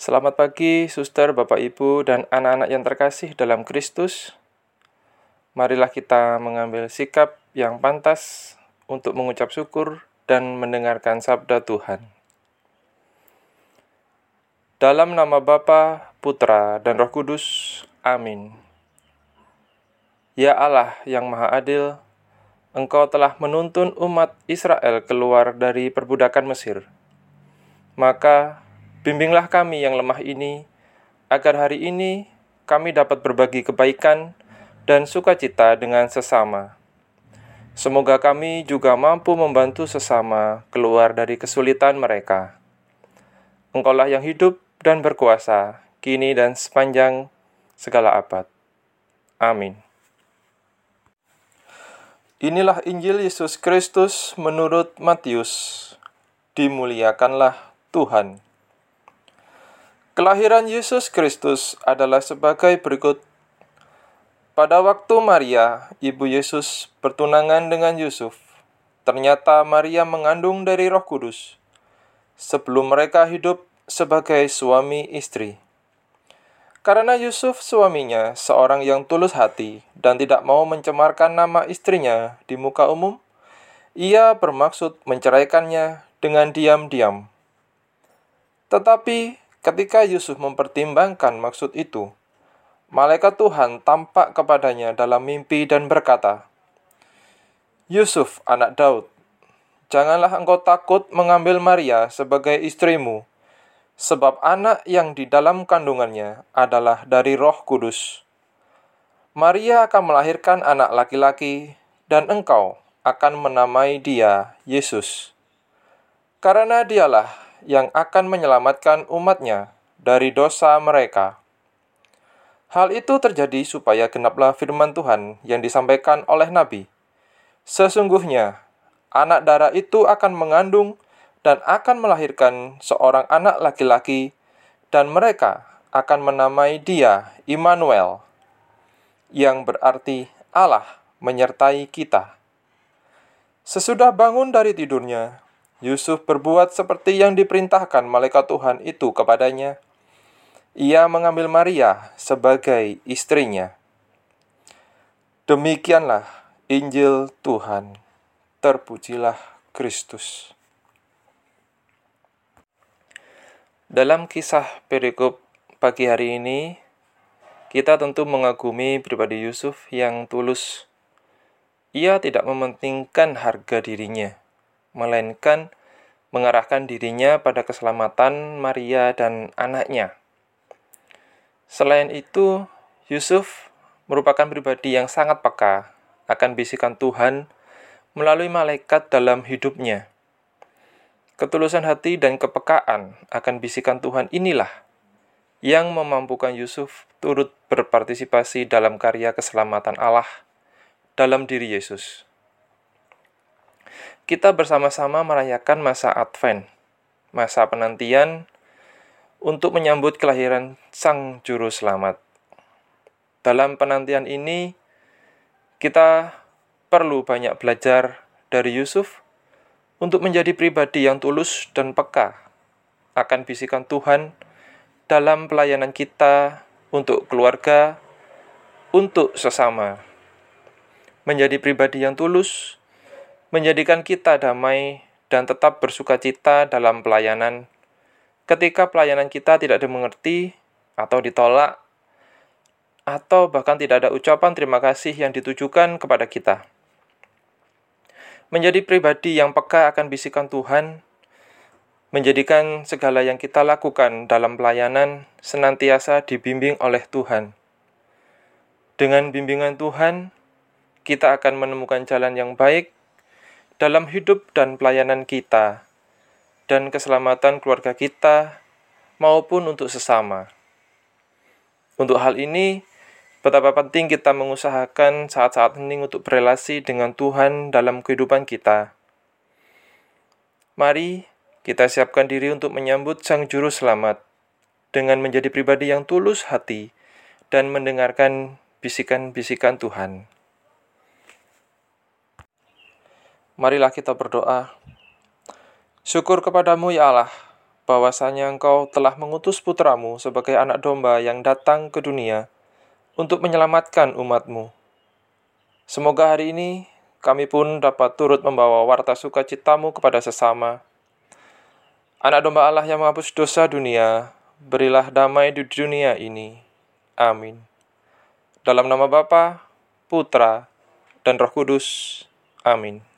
Selamat pagi, suster, bapak, ibu, dan anak-anak yang terkasih dalam Kristus. Marilah kita mengambil sikap yang pantas untuk mengucap syukur dan mendengarkan sabda Tuhan. Dalam nama Bapa, Putra, dan Roh Kudus. Amin. Ya Allah yang Maha Adil, Engkau telah menuntun umat Israel keluar dari perbudakan Mesir. Maka Bimbinglah kami yang lemah ini, agar hari ini kami dapat berbagi kebaikan dan sukacita dengan sesama. Semoga kami juga mampu membantu sesama keluar dari kesulitan mereka. Engkaulah yang hidup dan berkuasa, kini dan sepanjang segala abad. Amin. Inilah Injil Yesus Kristus menurut Matius. Dimuliakanlah Tuhan. Kelahiran Yesus Kristus adalah sebagai berikut. Pada waktu Maria, ibu Yesus, bertunangan dengan Yusuf, ternyata Maria mengandung dari Roh Kudus sebelum mereka hidup sebagai suami istri. Karena Yusuf suaminya seorang yang tulus hati dan tidak mau mencemarkan nama istrinya di muka umum, ia bermaksud menceraikannya dengan diam-diam. Tetapi Ketika Yusuf mempertimbangkan maksud itu, malaikat Tuhan tampak kepadanya dalam mimpi dan berkata, "Yusuf, anak Daud, janganlah engkau takut mengambil Maria sebagai istrimu, sebab anak yang di dalam kandungannya adalah dari Roh Kudus. Maria akan melahirkan anak laki-laki, dan engkau akan menamai dia Yesus, karena dialah yang akan menyelamatkan umatnya dari dosa mereka. Hal itu terjadi supaya genaplah firman Tuhan yang disampaikan oleh Nabi. Sesungguhnya, anak darah itu akan mengandung dan akan melahirkan seorang anak laki-laki, dan mereka akan menamai dia Immanuel, yang berarti Allah menyertai kita. Sesudah bangun dari tidurnya, Yusuf berbuat seperti yang diperintahkan malaikat Tuhan itu kepadanya. Ia mengambil Maria sebagai istrinya. Demikianlah Injil Tuhan. Terpujilah Kristus. Dalam kisah perikop pagi hari ini, kita tentu mengagumi pribadi Yusuf yang tulus. Ia tidak mementingkan harga dirinya melainkan mengarahkan dirinya pada keselamatan Maria dan anaknya. Selain itu, Yusuf merupakan pribadi yang sangat peka akan bisikan Tuhan melalui malaikat dalam hidupnya. Ketulusan hati dan kepekaan akan bisikan Tuhan inilah yang memampukan Yusuf turut berpartisipasi dalam karya keselamatan Allah dalam diri Yesus kita bersama-sama merayakan masa Advent, masa penantian untuk menyambut kelahiran Sang Juru Selamat. Dalam penantian ini, kita perlu banyak belajar dari Yusuf untuk menjadi pribadi yang tulus dan peka akan bisikan Tuhan dalam pelayanan kita untuk keluarga, untuk sesama. Menjadi pribadi yang tulus menjadikan kita damai dan tetap bersuka cita dalam pelayanan. Ketika pelayanan kita tidak dimengerti atau ditolak, atau bahkan tidak ada ucapan terima kasih yang ditujukan kepada kita. Menjadi pribadi yang peka akan bisikan Tuhan, menjadikan segala yang kita lakukan dalam pelayanan senantiasa dibimbing oleh Tuhan. Dengan bimbingan Tuhan, kita akan menemukan jalan yang baik dalam hidup dan pelayanan kita, dan keselamatan keluarga kita, maupun untuk sesama. Untuk hal ini, betapa penting kita mengusahakan saat-saat hening untuk berelasi dengan Tuhan dalam kehidupan kita. Mari kita siapkan diri untuk menyambut Sang Juru Selamat dengan menjadi pribadi yang tulus hati dan mendengarkan bisikan-bisikan Tuhan. Marilah kita berdoa. Syukur kepadamu ya Allah, bahwasanya Engkau telah mengutus putramu sebagai anak domba yang datang ke dunia untuk menyelamatkan umatmu. Semoga hari ini kami pun dapat turut membawa warta sukacitamu kepada sesama. Anak domba Allah yang menghapus dosa dunia, berilah damai di dunia ini. Amin. Dalam nama Bapa, Putra, dan Roh Kudus. Amin.